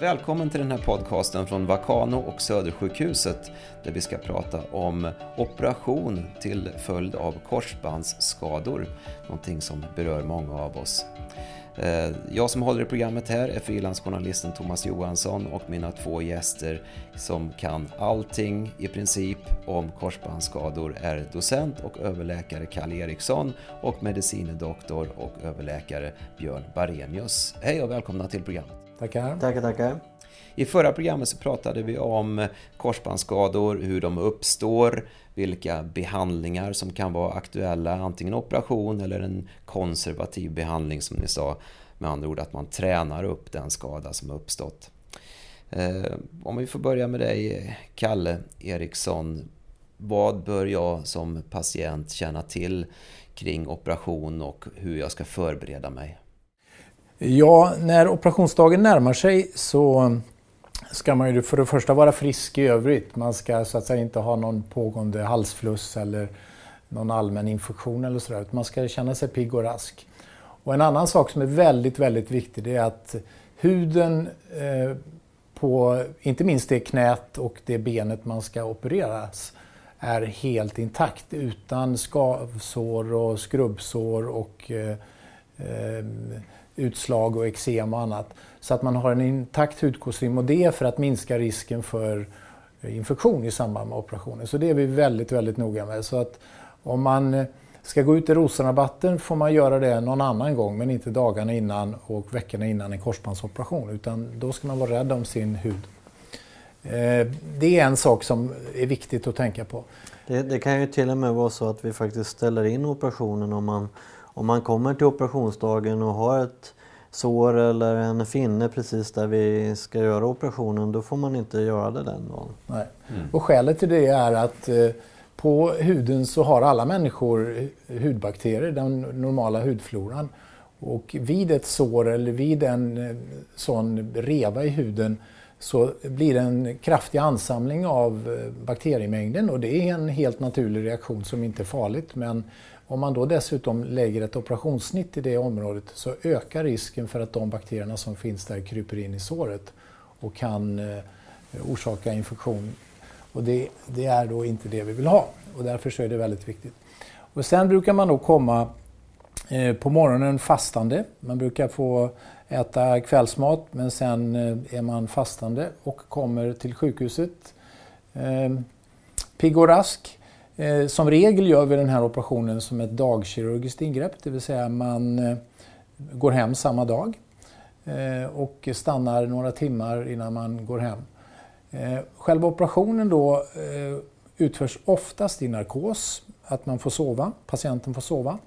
Välkommen till den här podcasten från Vakano och Södersjukhuset där vi ska prata om operation till följd av korsbandsskador, någonting som berör många av oss. Eh, jag som håller i programmet här är frilansjournalisten Thomas Johansson och mina två gäster som kan allting i princip om korsbandsskador är docent och överläkare Kalle Eriksson och medicinedoktor och överläkare Björn Barenius. Hej och välkomna till programmet. Tackar. Tackar, tackar. I förra programmet så pratade vi om korsbandsskador, hur de uppstår, vilka behandlingar som kan vara aktuella, antingen operation eller en konservativ behandling som ni sa. Med andra ord att man tränar upp den skada som har uppstått. Eh, om vi får börja med dig, Kalle Eriksson. Vad bör jag som patient känna till kring operation och hur jag ska förbereda mig? Ja, när operationsdagen närmar sig så ska man ju för det första vara frisk i övrigt. Man ska så att säga inte ha någon pågående halsfluss eller någon allmän infektion eller sådär. Man ska känna sig pigg och rask. Och en annan sak som är väldigt, väldigt viktig det är att huden eh, på inte minst det knät och det benet man ska opereras är helt intakt utan skavsår och skrubbsår och eh, eh, utslag och eksem och annat. Så att man har en intakt hudkostym och det är för att minska risken för eh, infektion i samband med operationen. Så det är vi väldigt, väldigt noga med. Så att om man eh, ska gå ut i Rosenrabatten får man göra det någon annan gång men inte dagarna innan och veckorna innan en korsbandsoperation utan då ska man vara rädd om sin hud. Eh, det är en sak som är viktigt att tänka på. Det, det, kan ju till och med vara så att vi faktiskt ställer in operationen om man, om man kommer till operationsdagen och har ett sår eller en finne precis där vi ska göra operationen, då får man inte göra det den dagen. Nej. Mm. Och skälet till det är att eh, på huden så har alla människor hudbakterier, den normala hudfloran. Och vid ett sår eller vid en eh, sån reva i huden så blir det en kraftig ansamling av eh, bakteriemängden och det är en helt naturlig reaktion som inte är farligt. Men om man då dessutom lägger ett operationssnitt i det området så ökar risken för att de bakterierna som finns där kryper in i såret och kan eh, orsaka infektion. Och det, det, är då inte det vi vill ha och därför så är det väldigt viktigt. Och sen brukar man då komma eh, på morgonen fastande. Man brukar få äta kvällsmat men sen eh, är man fastande och kommer till sjukhuset eh, pigg och rask Eh, som regel gör vi den här operationen som ett dagkirurgiskt ingrepp, det vill säga man eh, går hem samma dag eh, och stannar några timmar innan man går hem. Eh, själva operationen då eh, utförs oftast i narkos, att man får sova, patienten får sova.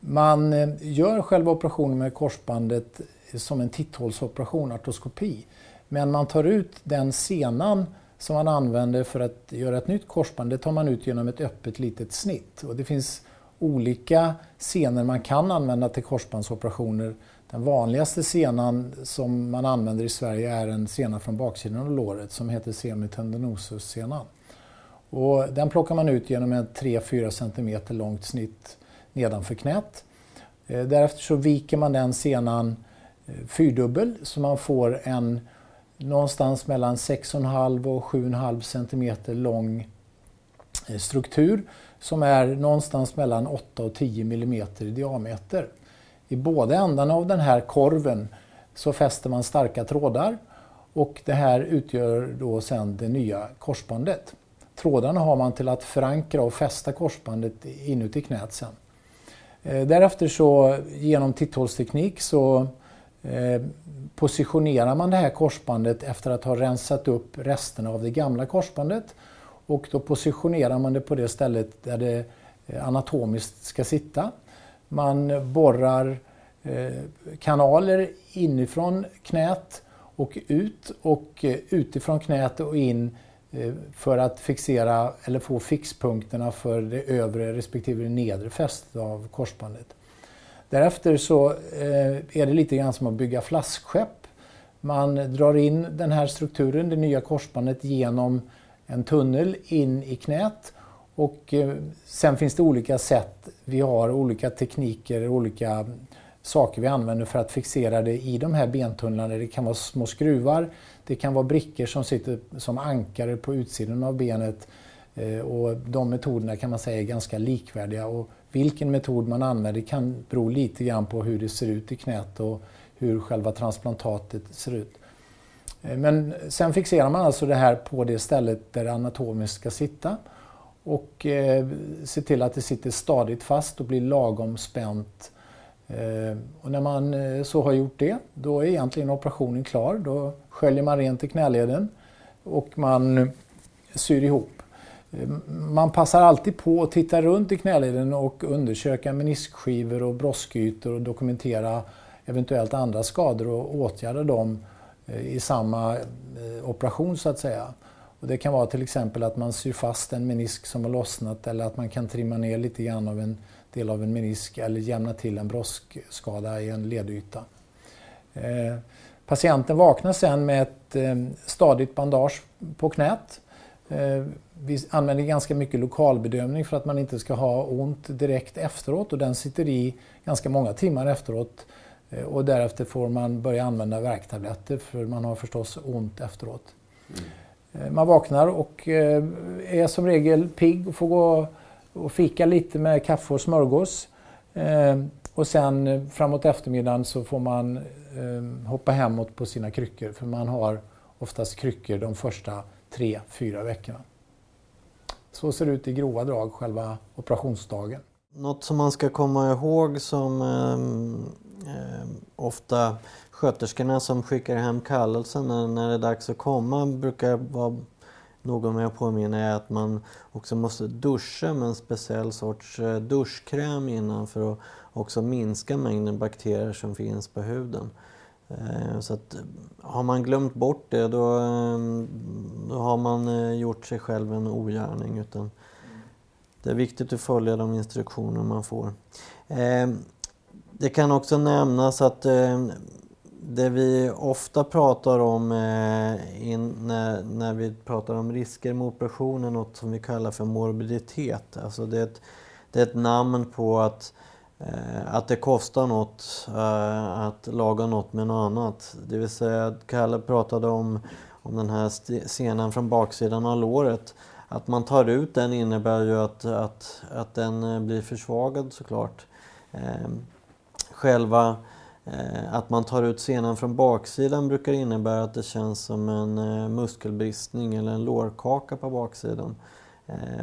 Man gör själva operationen med korsbandet som en titthålsoperation, artroskopi. Men man tar ut den senan som man använder för att göra ett nytt korsband, det tar man ut genom ett öppet litet snitt. Och det finns olika senor man kan använda till korsbandsoperationer. Den vanligaste senan som man använder i Sverige är en sena från baksidan av låret som heter semitendinosus-senan. Och den plockar man ut genom ett 3-4 cm långt snitt nedanför knät. Eh, därefter så viker man den senan eh, fyrdubbel så man får en någonstans mellan 6,5 och 7,5 cm lång eh, struktur som är någonstans mellan 8 och 10 mm i diameter. I båda ändarna av den här korven så fäster man starka trådar och det här utgör då sedan det nya korsbandet. Trådarna har man till att förankra och fästa korsbandet inuti knät sen. Eh, därefter så genom titthålsteknik så Eh, positionerar man det här korsbandet efter att ha rensat upp resterna av det gamla korsbandet och då positionerar man det på det stället där det eh, anatomiskt ska sitta. Man borrar eh, kanaler inifrån knät och ut och utifrån knät och in för att fixera eller få fixpunkterna för det övre respektive det nedre fästet av korsbandet. Därefter så eh, är det lite grann som att bygga flaskskepp. Man drar in den här strukturen, det nya korsbandet, genom en tunnel in i knät. Och eh, sen finns det olika sätt. Vi har olika tekniker, olika saker vi använder för att fixera det i de här bentunnlarna. Det kan vara små skruvar, det kan vara brickor som sitter som ankare på utsidan av benet. Eh, och de metoderna kan man säga är ganska likvärdiga. Och vilken metod man använder kan bero lite grann på hur det ser ut i knät och hur själva transplantatet ser ut. Eh, men sen fixerar man alltså det här på det stället där det anatomiskt ska sitta och eh, ser till att det sitter stadigt fast och blir lagom spänt. Eh, och när man eh, så har gjort det, då är egentligen operationen klar. Då sköljer man rent i knäleden och man syr ihop. Man passar alltid på att titta runt i knäleden och undersöka meniskskivor och broskytor och dokumentera eventuellt andra skador och åtgärda dem eh, i samma eh, operation så att säga. Och det kan vara till exempel att man syr fast en menisk som har lossnat eller att man kan trimma ner lite grann av en del av en menisk eller jämna till en broskskada i en ledyta. Eh, patienten vaknar sen med ett eh, stadigt bandage på knät. Eh, vi använder ganska mycket lokalbedömning för att man inte ska ha ont direkt efteråt och den sitter i ganska många timmar efteråt. Eh, och därefter får man börja använda värktabletter för man har förstås ont efteråt. Mm. Eh, man vaknar och är som regel pigg och får gå och fika lite med kaffe och smörgås. Och sen framåt eftermiddagen så får man hoppa hemåt på sina kryckor för man har oftast kryckor de första tre, fyra veckorna. Så ser det ut i grova drag själva operationsdagen. Något som man ska komma ihåg som eh, ofta sköterskorna som skickar hem kallelsen när, när det är dags att komma brukar vara någon med att påminna är att man också måste duscha med en speciell sorts eh, duschkräm innan för att också minska mängden bakterier som finns på huden. Eh, så att har man glömt bort det då, eh, då har man eh, gjort sig själv en ogärning. Utan det är viktigt att följa de instruktioner man får. Det kan också nämnas att det vi ofta pratar om in, när, när vi pratar om risker med operationer, något som vi kallar för morbiditet. Alltså det, är ett, det är ett namn på att, eh, Eh, att det kostar något eh, att laga något med något annat. Det vill säga, Kalle pratade om, om den här senan från baksidan av låret. Att man tar ut den innebär ju att, att, att den eh, blir försvagad såklart. Eh, själva Eh, att man tar ut senan från baksidan brukar innebära att det känns som en eh, muskelbristning eller en lårkaka på baksidan.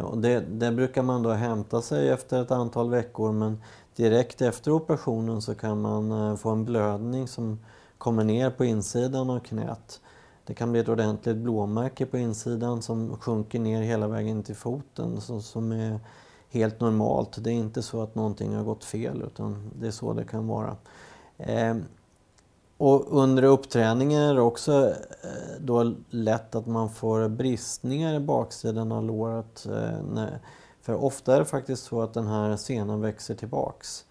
Och det, det, brukar man då hämta sig efter ett antal veckor men direkt efter operationen så kan man eh, få en blödning som kommer ner på insidan av knät. Det kan bli ett ordentligt blåmärke på insidan som sjunker ner hela vägen till foten som är helt normalt. Det är inte så att någonting har gått fel utan det är så det kan vara. Eh, och under uppträningen är det också eh, då lätt att man får bristningar i baksidan av låret. Eh, när, för ofta är det faktiskt så att den här senan växer tillbaks.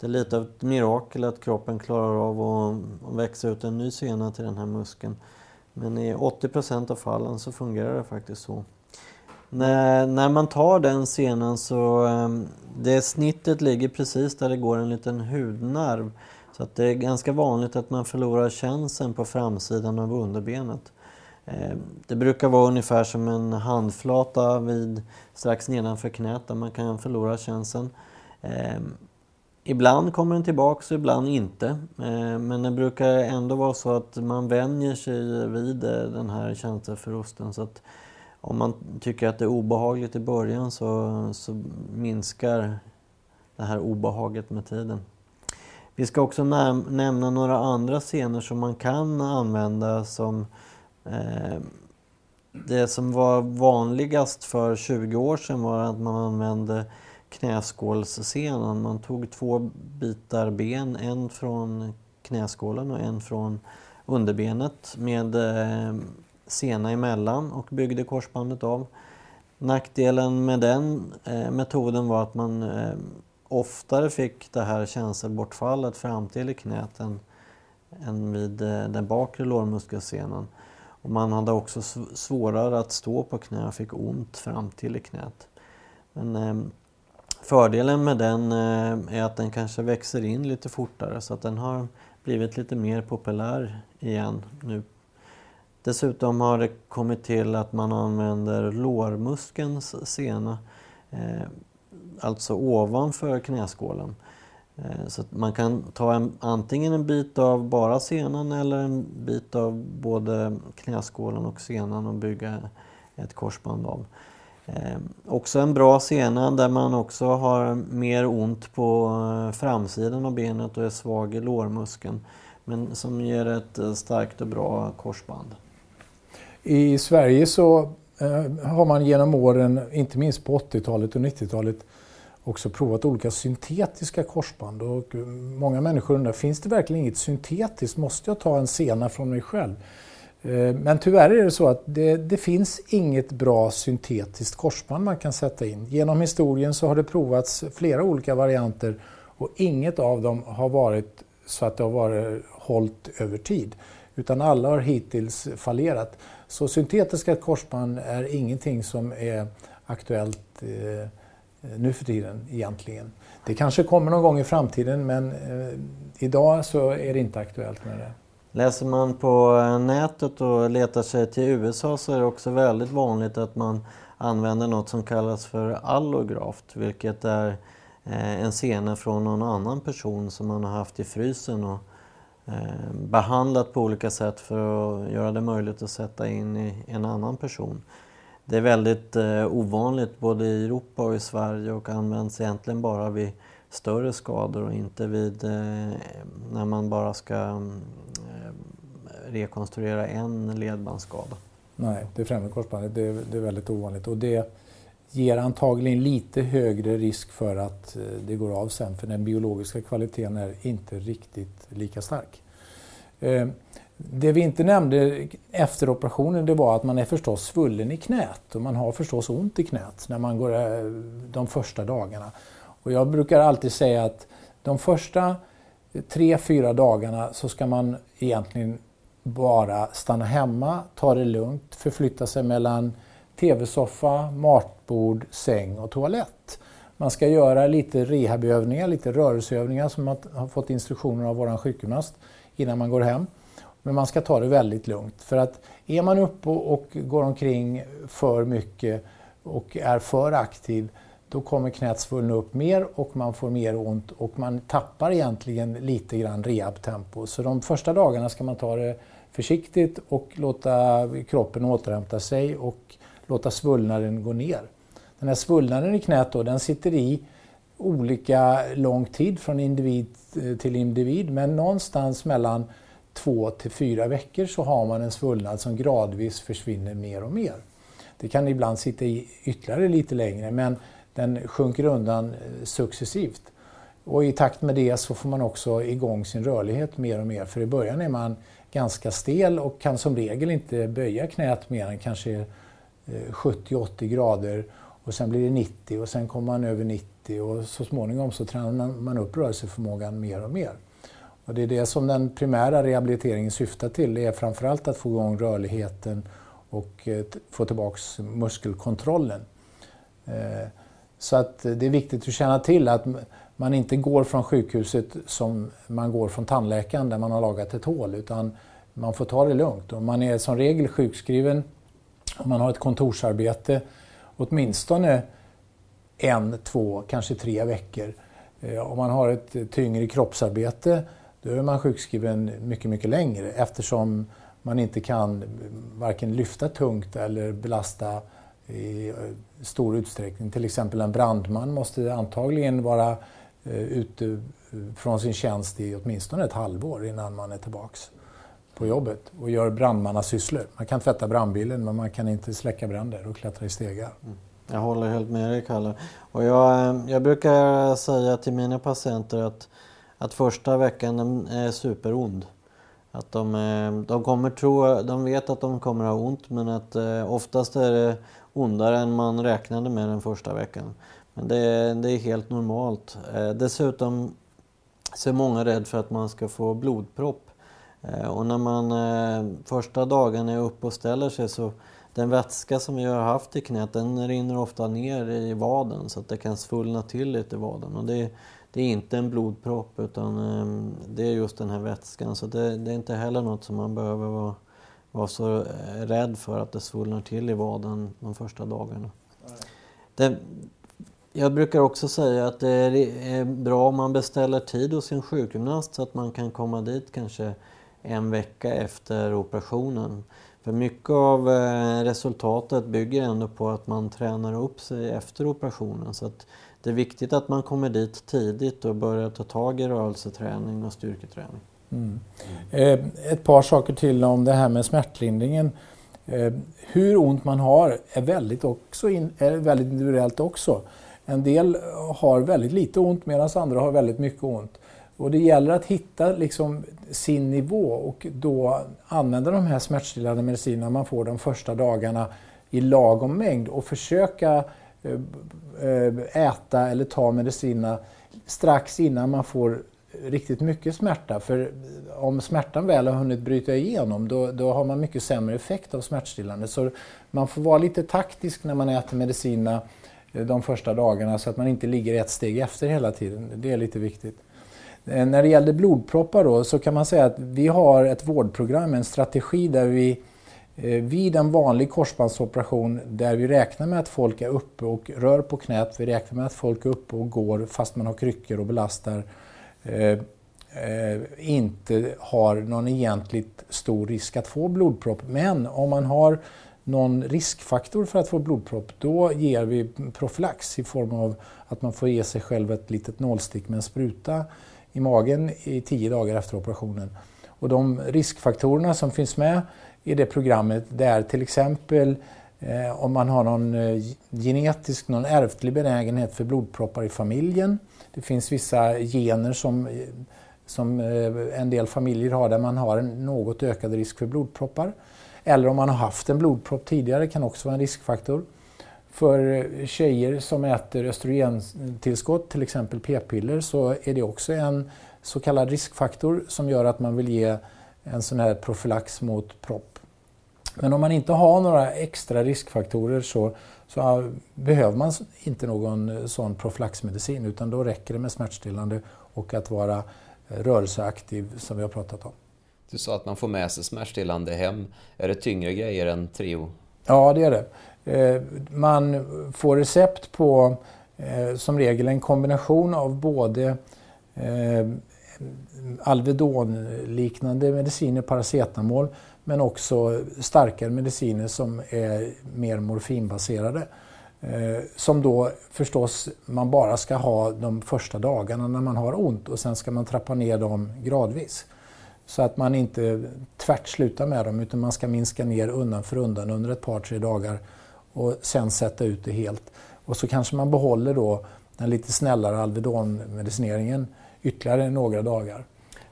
Det är lite av ett mirakel att kroppen klarar av att växa ut en ny sena till den här muskeln. Men i 80% av fallen så fungerar det faktiskt så. När, när man tar den senan så, ehm, det snittet ligger precis där det går en liten hudnerv så att det är ganska vanligt att man förlorar känseln på framsidan av underbenet. Eh, det brukar vara ungefär som en handflata vid, strax nedanför knät där man kan förlora känseln. Eh, ibland kommer den tillbaks och ibland inte. Eh, men det brukar ändå vara så att man vänjer sig vid den här känselförlusten. Så att om man tycker att det är obehagligt i början så, så minskar det här obehaget med tiden. Vi ska också näm nämna några andra scener som man kan använda som eh, Eh, det som var vanligast för 20 år sedan var att man använde knäskålsscenen. Man tog två bitar ben, en från knäskålen och en från underbenet med eh, sena emellan och byggde korsbandet av. Nackdelen med den eh, metoden var att man oftare fick det här känselbortfallet fram till i knät än, än vid den bakre lårmuskelsenan. Och man hade också svårare att stå på knä och fick ont fram till i knät. Men eh, fördelen med den eh, är att den kanske växer in lite fortare så att den har blivit lite mer populär igen nu. Dessutom har det kommit till att man använder lårmuskelns sena, eh, alltså ovanför knäskålen. Eh, så man kan ta en, antingen en bit av bara senan eller en bit av både knäskålen och senan och bygga ett korsband av. Eh, också en bra sena där man också har mer ont på eh, framsidan av benet och är svag i lårmuskeln. Men som ger ett eh, starkt och bra korsband. I Sverige så eh, har man genom åren, inte minst på 80-talet och 90-talet, också provat olika syntetiska korsband. Och många människor undrar, finns det verkligen inget syntetiskt? Måste jag ta en sena från mig själv? Eh, men tyvärr är det så att det, det, finns inget bra syntetiskt korsband man kan sätta in. Genom historien så har det provats flera olika varianter och inget av dem har varit så att det har varit hållt över tid. Utan alla har hittills fallerat. Så syntetiska korsband är ingenting som är aktuellt eh, Eh, nu för tiden egentligen. Det kanske kommer någon gång i framtiden men eh, idag så är det inte aktuellt med det. Läser man på eh, nätet och letar sig till USA så är det också väldigt vanligt att man använder något som kallas för allograft, vilket är eh, en sena från någon annan person som man har haft i frysen och behandlat på olika sätt för att göra det möjligt att sätta in i en annan person. Det är väldigt eh, ovanligt både i Europa och i Sverige och används egentligen bara vid större skador och inte vid eh, när man bara ska eh, rekonstruera en ledbandsskada. Nej, det främre korsbandet det, det är väldigt ovanligt och det ger antagligen lite högre risk för att eh, det går av sen för den biologiska kvaliteten är inte riktigt lika stark. Det vi inte nämnde efter operationen det var att man är förstås svullen i knät och man har förstås ont i knät när man går eh, de första dagarna. Och jag brukar alltid säga att de första tre, fyra dagarna så ska man egentligen bara stanna hemma, ta det lugnt, förflytta sig mellan tv-soffa, matbord, säng och toalett. Man ska göra lite rehabövningar, lite rörelseövningar som man har fått instruktioner av vår sjukgymnast innan man går hem. Men man ska ta det väldigt lugnt för att är man uppe och går omkring för mycket och är för aktiv då kommer knät svullna upp mer och man får mer ont och man tappar egentligen lite grann rehabtempo. Så de första dagarna ska man ta det försiktigt och låta kroppen återhämta sig och låta svullnaden gå ner. Den här svullnaden i knät då, den sitter i olika lång tid från individ eh, till individ men någonstans mellan två till fyra veckor så har man en svullnad som gradvis försvinner mer och mer. Det kan ibland sitta i ytterligare lite längre men den sjunker undan eh, successivt. Och i takt med det så får man också igång sin rörlighet mer och mer för i början är man ganska stel och kan som regel inte böja knät mer än kanske eh, 70-80 grader och sen blir det 90 och sen kommer man över 90 och så småningom så tränar man upp rörelseförmågan mer och mer. Och det är det som den primära rehabiliteringen syftar till. Det är framförallt att få igång rörligheten och eh, få tillbaks muskelkontrollen. Eh, så att det är viktigt att känna till att man inte går från sjukhuset som man går från tandläkaren där man har lagat ett hål utan man får ta det lugnt. Och man är som regel sjukskriven om man har ett kontorsarbete åtminstone en, två, kanske tre veckor. Eh, om man har ett tyngre kroppsarbete då är man sjukskriven mycket, mycket längre eftersom man inte kan varken lyfta tungt eller belasta i eh, stor utsträckning. Till exempel en brandman måste antagligen vara eh, ute eh, från sin tjänst i åtminstone ett halvår innan man är tillbaks på jobbet och gör brandmannasysslor. Man kan tvätta brandbilen men man kan inte släcka bränder och klättra i stegar. Mm. Jag håller helt med dig Kalle. Och jag, eh, jag brukar säga till mina patienter att, att första veckan eh, är superond. Att de, eh, de, kommer tro, de vet att de kommer ha ont men att eh, oftast är det ondare än man räknade med den första veckan. Men det, det är helt normalt. Dessutom så är många rädda för att man ska få blodpropp. Och när man första dagen är uppe och ställer sig så den vätska som vi har haft i knät den rinner ofta ner i vaden så att det kan svullna till lite i vaden. Och det, det är inte en blodpropp utan ehm, det är just den här vätskan. Så det, det är inte heller något som man behöver vara, vara så eh, rädd för att det svullnar till i vaden de första dagarna. Det, jag brukar också säga att det är bra om man beställer tid hos sin sjukgymnast så att man kan komma dit kanske en vecka efter operationen. För mycket av eh, resultatet bygger ändå på att man tränar upp sig efter operationen. Så att det är viktigt att man kommer dit tidigt och börjar ta tag i rörelseträning och styrketräning. Mm. Eh, ett par saker till om det här med smärtlindringen. Eh, hur ont man har är väldigt, också in, är väldigt individuellt också. En del har väldigt lite ont medan andra har väldigt mycket ont. Och det gäller att hitta liksom sin nivå och då använda de här smärtstillande medicinerna man får de första dagarna i lagom mängd och försöka eh, Eh, eh, äta eller ta medicinerna strax innan man får riktigt mycket smärta. För om smärtan väl har hunnit bryta igenom då, då har man mycket sämre effekt av smärtstillande. Så man får vara lite taktisk när man äter medicinerna eh, de första dagarna så att man inte ligger ett steg efter hela tiden. Det är lite viktigt. När det gäller blodproppar då, så kan man säga att vi har ett vårdprogram, en strategi där vi eh, Eh, vid en vanlig korsbandsoperation där vi räknar med att folk är uppe och rör på knät, vi räknar med att folk är uppe och går fast man har kryckor och belastar, eh, eh, inte har någon egentligt stor risk att få blodpropp. Men om man har någon riskfaktor för att få blodpropp, då ger vi profylax i form av att man får ge sig själv ett litet nålstick med en spruta i magen i tio dagar efter operationen. Och de riskfaktorerna som finns med i det programmet där till exempel eh, om man har någon eh, genetisk, någon ärftlig benägenhet för blodproppar i familjen. Det finns vissa gener som, eh, som eh, en del familjer har där man har en något ökad risk för blodproppar. Eller om man har haft en blodpropp tidigare kan också vara en riskfaktor. För eh, tjejer som äter östrogentillskott, till exempel p-piller, så är det också en så kallad riskfaktor som gör att man vill ge en sån här profylax mot propp. Men om man inte har några extra riskfaktorer så, så behöver man inte någon sån profylaxmedicin utan då räcker det med smärtstillande och att vara rörelseaktiv som vi har pratat om. Du sa att man får med sig smärtstillande hem. Är det tyngre grejer än Trio? Ja, det är det. Eh, man får recept på eh, som regel en kombination av både eh, Alvedon-liknande mediciner, paracetamol, men också starkare mediciner som är mer morfinbaserade. Eh, som då förstås man bara ska ha de första dagarna när man har ont och sen ska man trappa ner dem gradvis. Så att man inte tvärt slutar med dem utan man ska minska ner undan för undan under ett par, tre dagar och sen sätta ut det helt. Och så kanske man behåller då den lite snällare Alvedon-medicineringen ytterligare några dagar.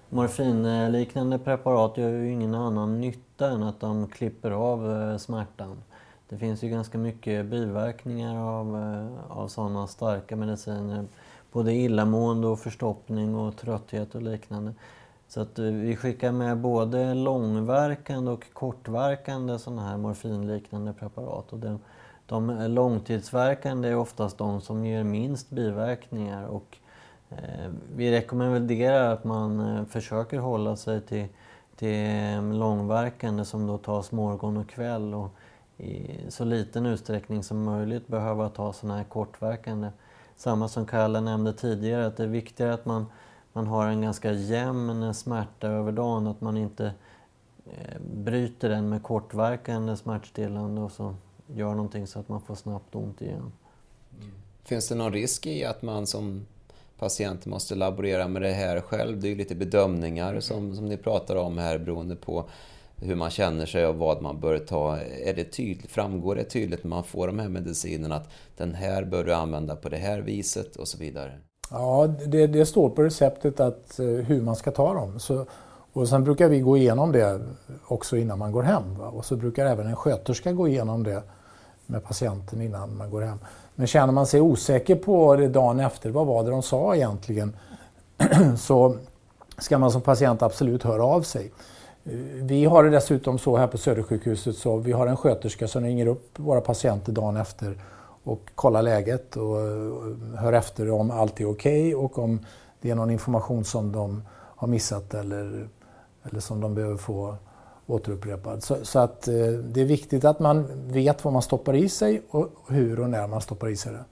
Morfinliknande preparat gör ju ingen annan nytta än att de klipper av eh, smärtan. Det finns ju ganska mycket biverkningar av, eh, av sådana starka mediciner. Både illamående och förstoppning och trötthet och liknande. Så att eh, vi skickar med både långverkande och kortverkande sådana här morfinliknande preparat. Och de, de långtidsverkande är oftast de som ger minst biverkningar. Och, eh, vi rekommenderar att man eh, försöker hålla sig till, till långverkande som då tas morgon och kväll och i så liten utsträckning som möjligt behöva ta sådana här kortverkande. Samma som Kalle nämnde tidigare, att det är viktigare att man man har en ganska jämn smärta över dagen, att man inte eh, bryter den med kortverkande smärtstillande och så gör någonting så att man får snabbt ont igen. Mm. Finns det någon risk i att man som Patienten måste laborera med det här själv? Det är ju lite bedömningar som, som ni pratar om här beroende på hur man känner sig och vad man bör ta. Är det tydligt, framgår det tydligt när man får de här medicinerna att den här bör du använda på det här viset och så vidare? Ja, det, det står på receptet att, eh, hur man ska ta dem. Så, och sen brukar vi gå igenom det också innan man går hem. Va? Och så brukar även en sköterska gå igenom det med patienten innan man går hem. Men känner man sig osäker på det dagen efter, vad var det de sa egentligen? så ska man som patient absolut höra av sig. Vi har det dessutom så här på Södersjukhuset så vi har en sköterska som ringer upp våra patienter dagen efter och kollar läget och eh, hör efter om allt är okej okay och om det är någon information som de har missat eller, eller som de behöver få återupprepad. Så, så att eh, det är viktigt att man vet vad man stoppar i sig och hur och när man stoppar i sig det.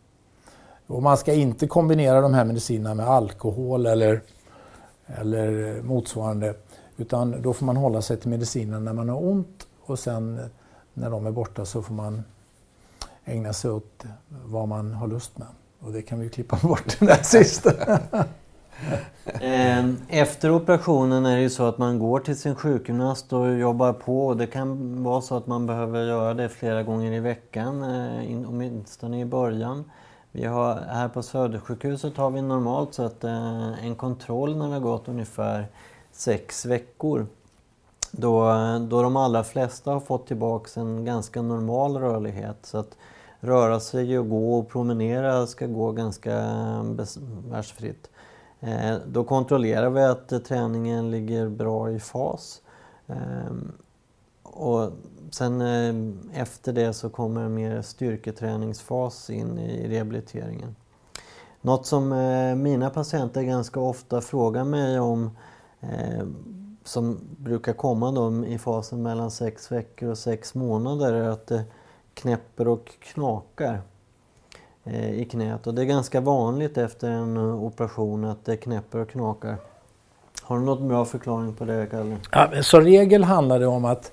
Och man ska inte kombinera de här medicinerna med alkohol eller, eller motsvarande. Utan då får man hålla sig till medicinen när man har ont och sen när de är borta så får man ägna sig åt vad man har lust med. Och det kan vi klippa bort den där sista. Ehm, efter operationen är det ju så att man går till sin sjukgymnast och jobbar på. Det kan vara så att man behöver göra det flera gånger i veckan, eh, åtminstone i början. Vi har, här på Södersjukhuset har vi normalt sett eh, en kontroll när det har gått ungefär sex veckor. Då, då de allra flesta har fått tillbaka en ganska normal rörlighet. Så att röra sig och gå och promenera ska gå ganska eh, besvärsfritt. Eh, då kontrollerar vi att eh, träningen ligger bra i fas. Ehm, och sen eh, efter det så kommer en mer styrketräningsfas in i rehabiliteringen. Något som mina patienter ganska ofta frågar mig om som brukar komma då i fasen mellan sex veckor och sex månader är att det knäpper och knakar. Eh, I knät och det är ganska vanligt efter en eh, operation att det knäpper och knakar. Har du något bra förklaring på det Kalle? Ja, som regel handlar det om att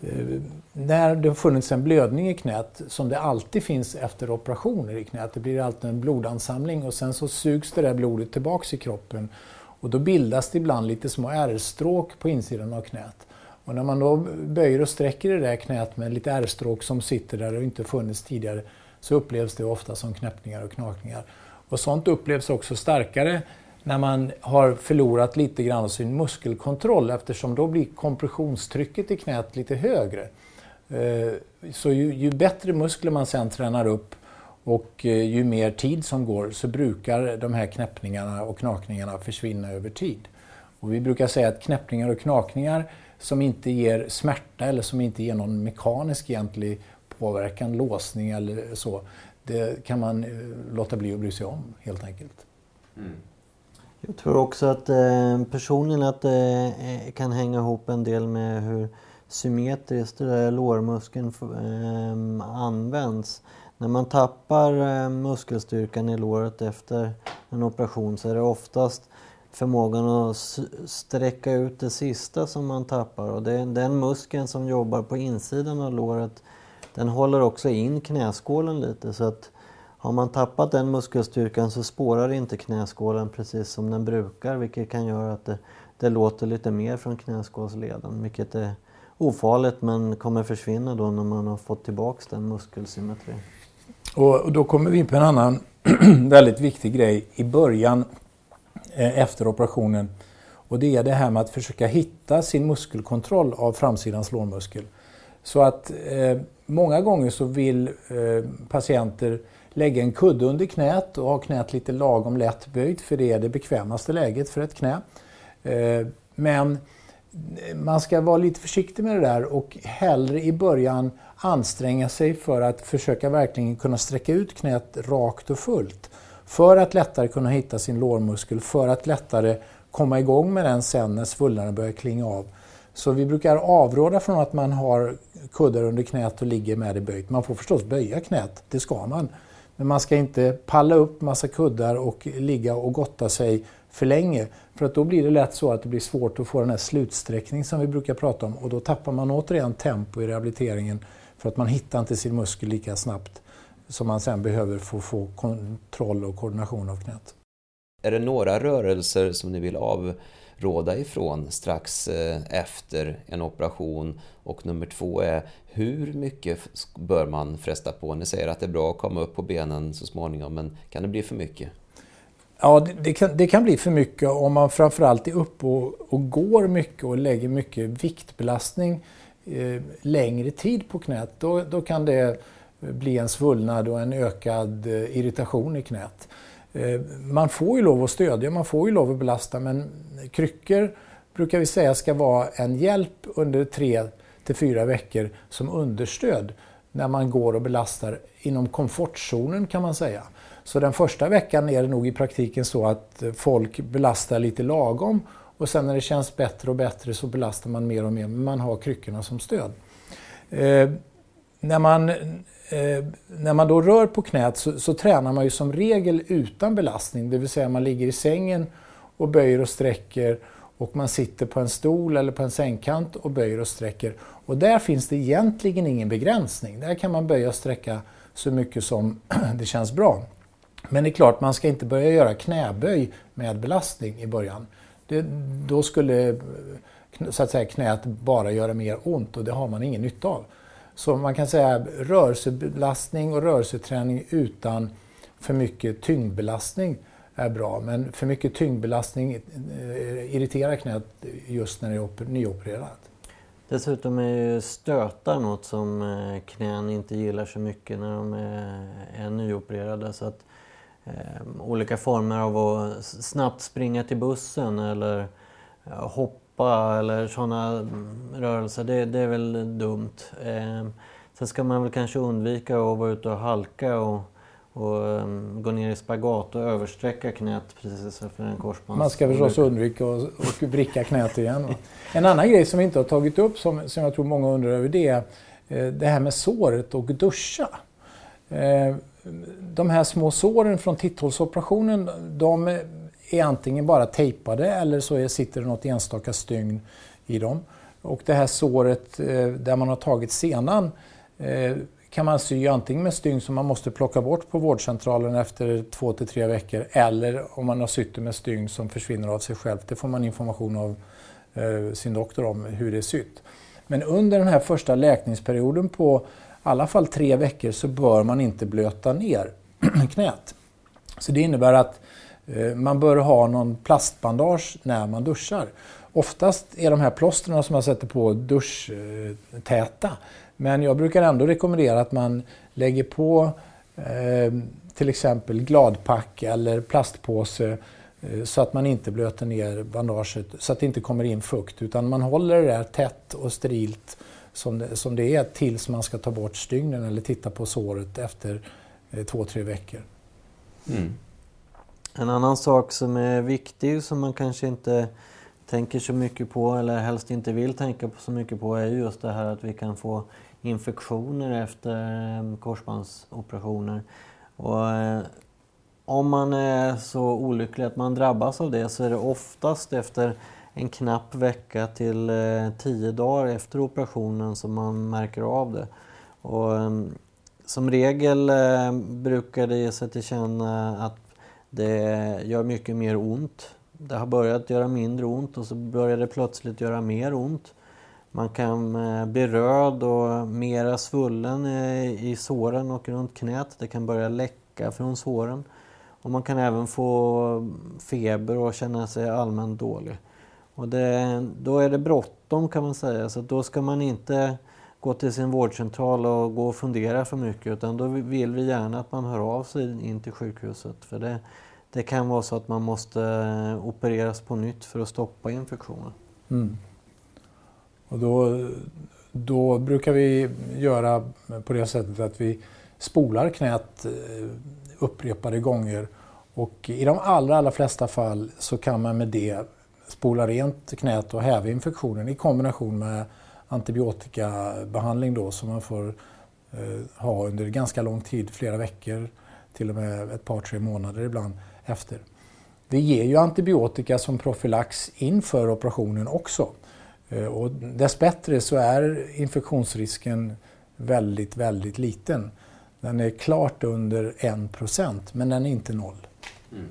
eh, när det har funnits en blödning i knät, som det alltid finns efter operationer i knät, det blir alltid en blodansamling och sen så sugs det där blodet tillbaks i kroppen och då bildas det ibland lite små ärrstråk på insidan av knät. Och när man då böjer och sträcker det där knät med lite ärrstråk som sitter där och inte funnits tidigare så upplevs det ofta som knäppningar och knakningar. Och sånt upplevs också starkare när man har förlorat lite grann av sin muskelkontroll eftersom då blir kompressionstrycket i knät lite högre. Eh, så ju, ju bättre muskler man sen tränar upp och eh, ju mer tid som går så brukar de här knäppningarna och knakningarna försvinna över tid. Och vi brukar säga att knäppningar och knakningar som inte ger smärta eller som inte ger någon mekanisk egentlig påverkan, låsning eller så. Det kan man eh, låta bli att bry sig om helt enkelt. Mm. Jag tror också att eh, personligen att det eh, kan hänga ihop en del med hur symmetriskt lårmuskeln eh, används. När man tappar muskelstyrkan i låret efter en operation så är det oftast förmågan att sträcka ut det sista som man tappar och det är den muskeln som jobbar på insidan av låret den håller också in knäskålen lite så att har man tappat den muskelstyrkan så spårar inte knäskålen precis som den brukar vilket kan göra att det, det låter lite mer från knäskålsleden vilket är ofarligt men kommer försvinna då när man har fått tillbaks den muskelsymmetrin. Och då kommer vi in på en annan väldigt viktig grej i början eh, efter operationen. Och det är det här med att försöka hitta sin muskelkontroll av framsidans lårmuskel. Så att eh, många gånger så vill eh, patienter lägga en kudde under knät och ha knät lite lagom lätt böjt för det är det bekvämaste läget för ett knä. Eh, men man ska vara lite försiktig med det där och hellre i början anstränga sig för att försöka verkligen kunna sträcka ut knät rakt och fullt. För att lättare kunna hitta sin lårmuskel, för att lättare komma igång med den sen när svullnaden börjar klinga av. Så vi brukar avråda från att man har kuddar under knät och ligger med det böjt. Man får förstås böja knät, det ska man. Men man ska inte palla upp massa kuddar och ligga och gotta sig för länge. För att då blir det lätt så att det blir svårt att få den här slutsträckning som vi brukar prata om och då tappar man återigen tempo i rehabiliteringen för att man hittar inte sin muskel lika snabbt som man sen behöver för att få kontroll och koordination av knät. Är det några rörelser som ni vill av råda ifrån strax eh, efter en operation. Och nummer två är hur mycket bör man fresta på? Ni säger att det är bra att komma upp på benen så småningom, men kan det bli för mycket? Ja, det, det, kan, det kan bli för mycket om man framförallt är uppe och, och går mycket och lägger mycket viktbelastning eh, längre tid på knät. Då, då kan det eh, bli en svullnad och en ökad eh, irritation i knät. Eh, man får ju lov att stödja, man får ju lov att belasta men kryckor brukar vi säga ska vara en hjälp under tre till fyra veckor som understöd när man går och belastar inom komfortzonen kan man säga. Så den första veckan är det nog i praktiken så att folk belastar lite lagom och sen när det känns bättre och bättre så belastar man mer och mer, men man har kryckorna som stöd. Eh, när, man, eh, när man då rör på knät så, så, tränar man ju som regel utan belastning, det vill säga man ligger i sängen och böjer och sträcker och man sitter på en stol eller på en sängkant och böjer och sträcker. Och där finns det egentligen ingen begränsning. Där kan man böja och sträcka så mycket som det känns bra. Men det är klart, man ska inte börja göra knäböj med belastning i början. Det, då skulle eh, så att säga, knät bara göra mer ont och det har man ingen nytta av. Så man kan säga rörelsebelastning och rörelseträning utan för mycket tyngdbelastning är bra. Men för mycket tyngdbelastning eh, irriterar knät just när det är nyopererat. Dessutom är ju stötar något som eh, knän inte gillar så mycket när de är nyopererade. Så att, eh, olika former av att snabbt springa till bussen eller eh, hoppa eller sådana rörelser, det, det är väl dumt. Eh, sen ska man väl kanske undvika att vara ute och halka och och um, gå ner i spagat och översträcka knät precis efter en korsbands... Man ska förstås undvika att vricka knät igen. En annan grej som vi inte har tagit upp som, som jag tror många undrar över det är eh, det här med såret och duscha. Eh, de här små såren från titthålsoperationen de är antingen bara tejpade eller så sitter det något enstaka stygn i dem. Och det här såret eh, där man har tagit senan eh, kan man sy antingen med stygn som man måste plocka bort på vårdcentralen efter två till tre veckor eller om man har sytt det med stygn som försvinner av sig självt. Det får man information av eh, sin doktor om hur det är sytt. Men under den här första läkningsperioden på i alla fall tre veckor så bör man inte blöta ner knät. Så det innebär att Eh, man bör ha någon plastbandage när man duschar. Oftast är de här plåstren som man sätter på duschtäta. Men jag brukar ändå rekommendera att man lägger på eh, till exempel gladpack eller plastpåse eh, så att man inte blöter ner bandaget så att det inte kommer in fukt utan man håller det där tätt och sterilt som det, som det är tills man ska ta bort stygnen eller titta på såret efter eh, två, tre veckor. Mm. En annan sak som är viktig som man kanske inte tänker så mycket på eller helst inte vill tänka så mycket på är just det här att vi kan få infektioner efter eh, korsbandsoperationer. Och, eh, om man är så olycklig att man drabbas av det så är det oftast efter en knapp vecka till eh, tio dagar efter operationen som man märker av det. Och, eh, som regel eh, brukar det ge sig till känna att det gör mycket mer ont. Det har börjat göra mindre ont och så börjar det plötsligt göra mer ont. Man kan eh, bli röd och mera svullen eh, i såren och runt knät. Det kan börja läcka från såren. Och man kan även få feber och känna sig allmänt dålig. Och det, då är det bråttom kan man säga, så då ska man inte gå till sin vårdcentral och gå och fundera för mycket utan då vill vi gärna att man hör av sig in till sjukhuset. För det, det kan vara så att man måste eh, opereras på nytt för att stoppa infektionen. Mm. Och då, då brukar vi göra på det sättet att vi spolar knät eh, upprepade gånger och i de allra, allra flesta fall så kan man med det spola rent knät och häva infektionen i kombination med antibiotikabehandling då som man får eh, ha under ganska lång tid, flera veckor, till och med ett par, tre månader ibland efter. Vi ger ju antibiotika som profylax inför operationen också. Eh, och dessbättre så är infektionsrisken väldigt, väldigt liten. Den är klart under 1 procent, men den är inte noll. Mm.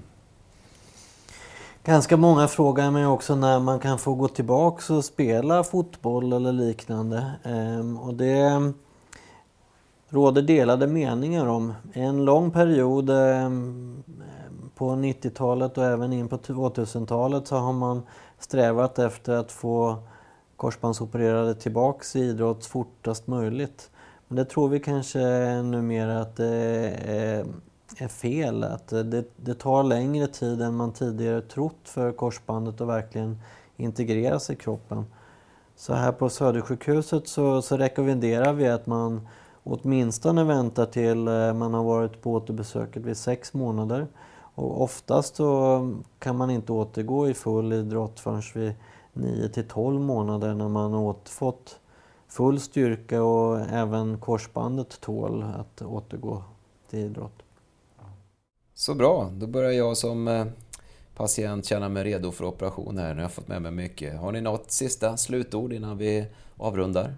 Ganska många frågar mig också när man kan få gå tillbaka och spela fotboll eller liknande. Ehm, och det råder delade meningar om. En lång period ehm, på 90-talet och även in på 2000-talet så har man strävat efter att få korsbandsopererade tillbaks i idrott fortast möjligt. Men det tror vi kanske numera att det är, är fel. Att det, det, tar längre tid än man tidigare trott för korsbandet att verkligen integreras i kroppen. Så här på Södersjukhuset så, så rekommenderar vi att man åtminstone väntar till eh, man har varit på återbesöket vid sex månader. Och oftast så kan man inte återgå i full idrott förrän vid 9 till 12 månader när man återfått full styrka och även korsbandet tål att återgå till idrott. Så bra, då börjar jag som eh, patient känna mig redo för operation här. Nu har jag fått med mig mycket. Har ni något sista slutord innan vi avrundar?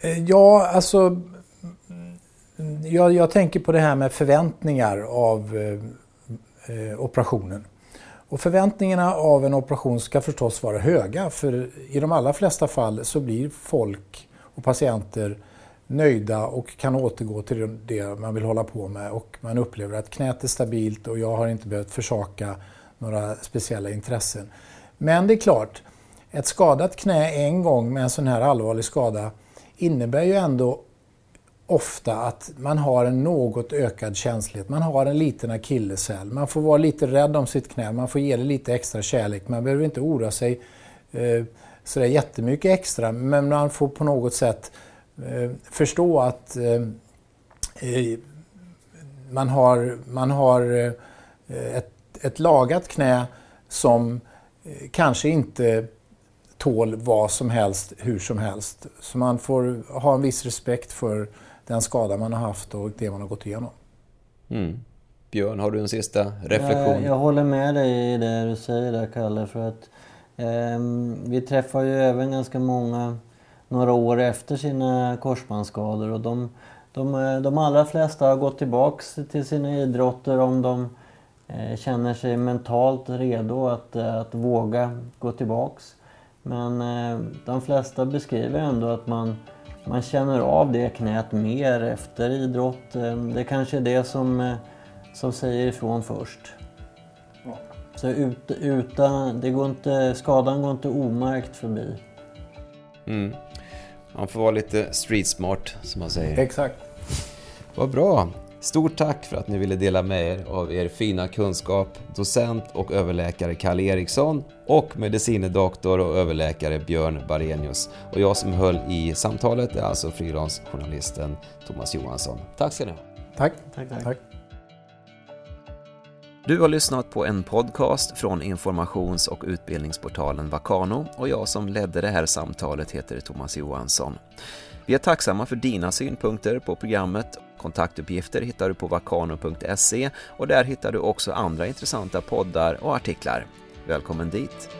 Eh, ja, alltså jag, jag, tänker på det här med förväntningar av eh, eh, operationen. Och förväntningarna av en operation ska förstås vara höga för i de allra flesta fall så blir folk och patienter nöjda och kan återgå till det man vill hålla på med och man upplever att knät är stabilt och jag har inte behövt försaka några speciella intressen. Men det är klart, ett skadat knä en gång med en sån här allvarlig skada innebär ju ändå ofta att man har en något ökad känslighet. Man har en liten akilleshäl. Man får vara lite rädd om sitt knä. Man får ge det lite extra kärlek. Man behöver inte oroa sig eh, sådär jättemycket extra. Men man får på något sätt eh, förstå att eh, eh man har, man har eh, ett, ett lagat knä som eh, kanske inte tål vad som helst, hur som helst. Så man får ha en viss respekt för den skada man har haft och det man har gått igenom. Mm. Björn, har du en sista reflektion? Jag, jag håller med dig i det du säger där, Kalle. För att, eh, vi träffar ju även ganska många några år efter sina korsbandsskador. Och de, de, de allra flesta har gått tillbaks till sina idrotter om de eh, känner sig mentalt redo att, att våga gå tillbaks. Men eh, de flesta beskriver ändå att man man känner av det knät mer efter idrott. Eh, det kanske är det som, eh, som säger ifrån först. Ja. Så ut, utan, det går inte, skadan går inte omärkt förbi. Mm. Man får vara lite street smart som man säger. Exakt. Vad bra. Stort tack för att ni ville dela med er av er fina kunskap, docent och överläkare Kalle Eriksson och medicinedoktor och överläkare Björn Barenius. Och jag som höll i samtalet är alltså frilansjournalisten Thomas Johansson. Tack ska ni ha. Tack. tack, tack. tack. Du har lyssnat på en podcast från informations och utbildningsportalen Vakano och jag som ledde det här samtalet heter Thomas Johansson. Vi är tacksamma för dina synpunkter på programmet Kontaktuppgifter hittar du på vakano.se och där hittar du också andra intressanta poddar och artiklar. Välkommen dit!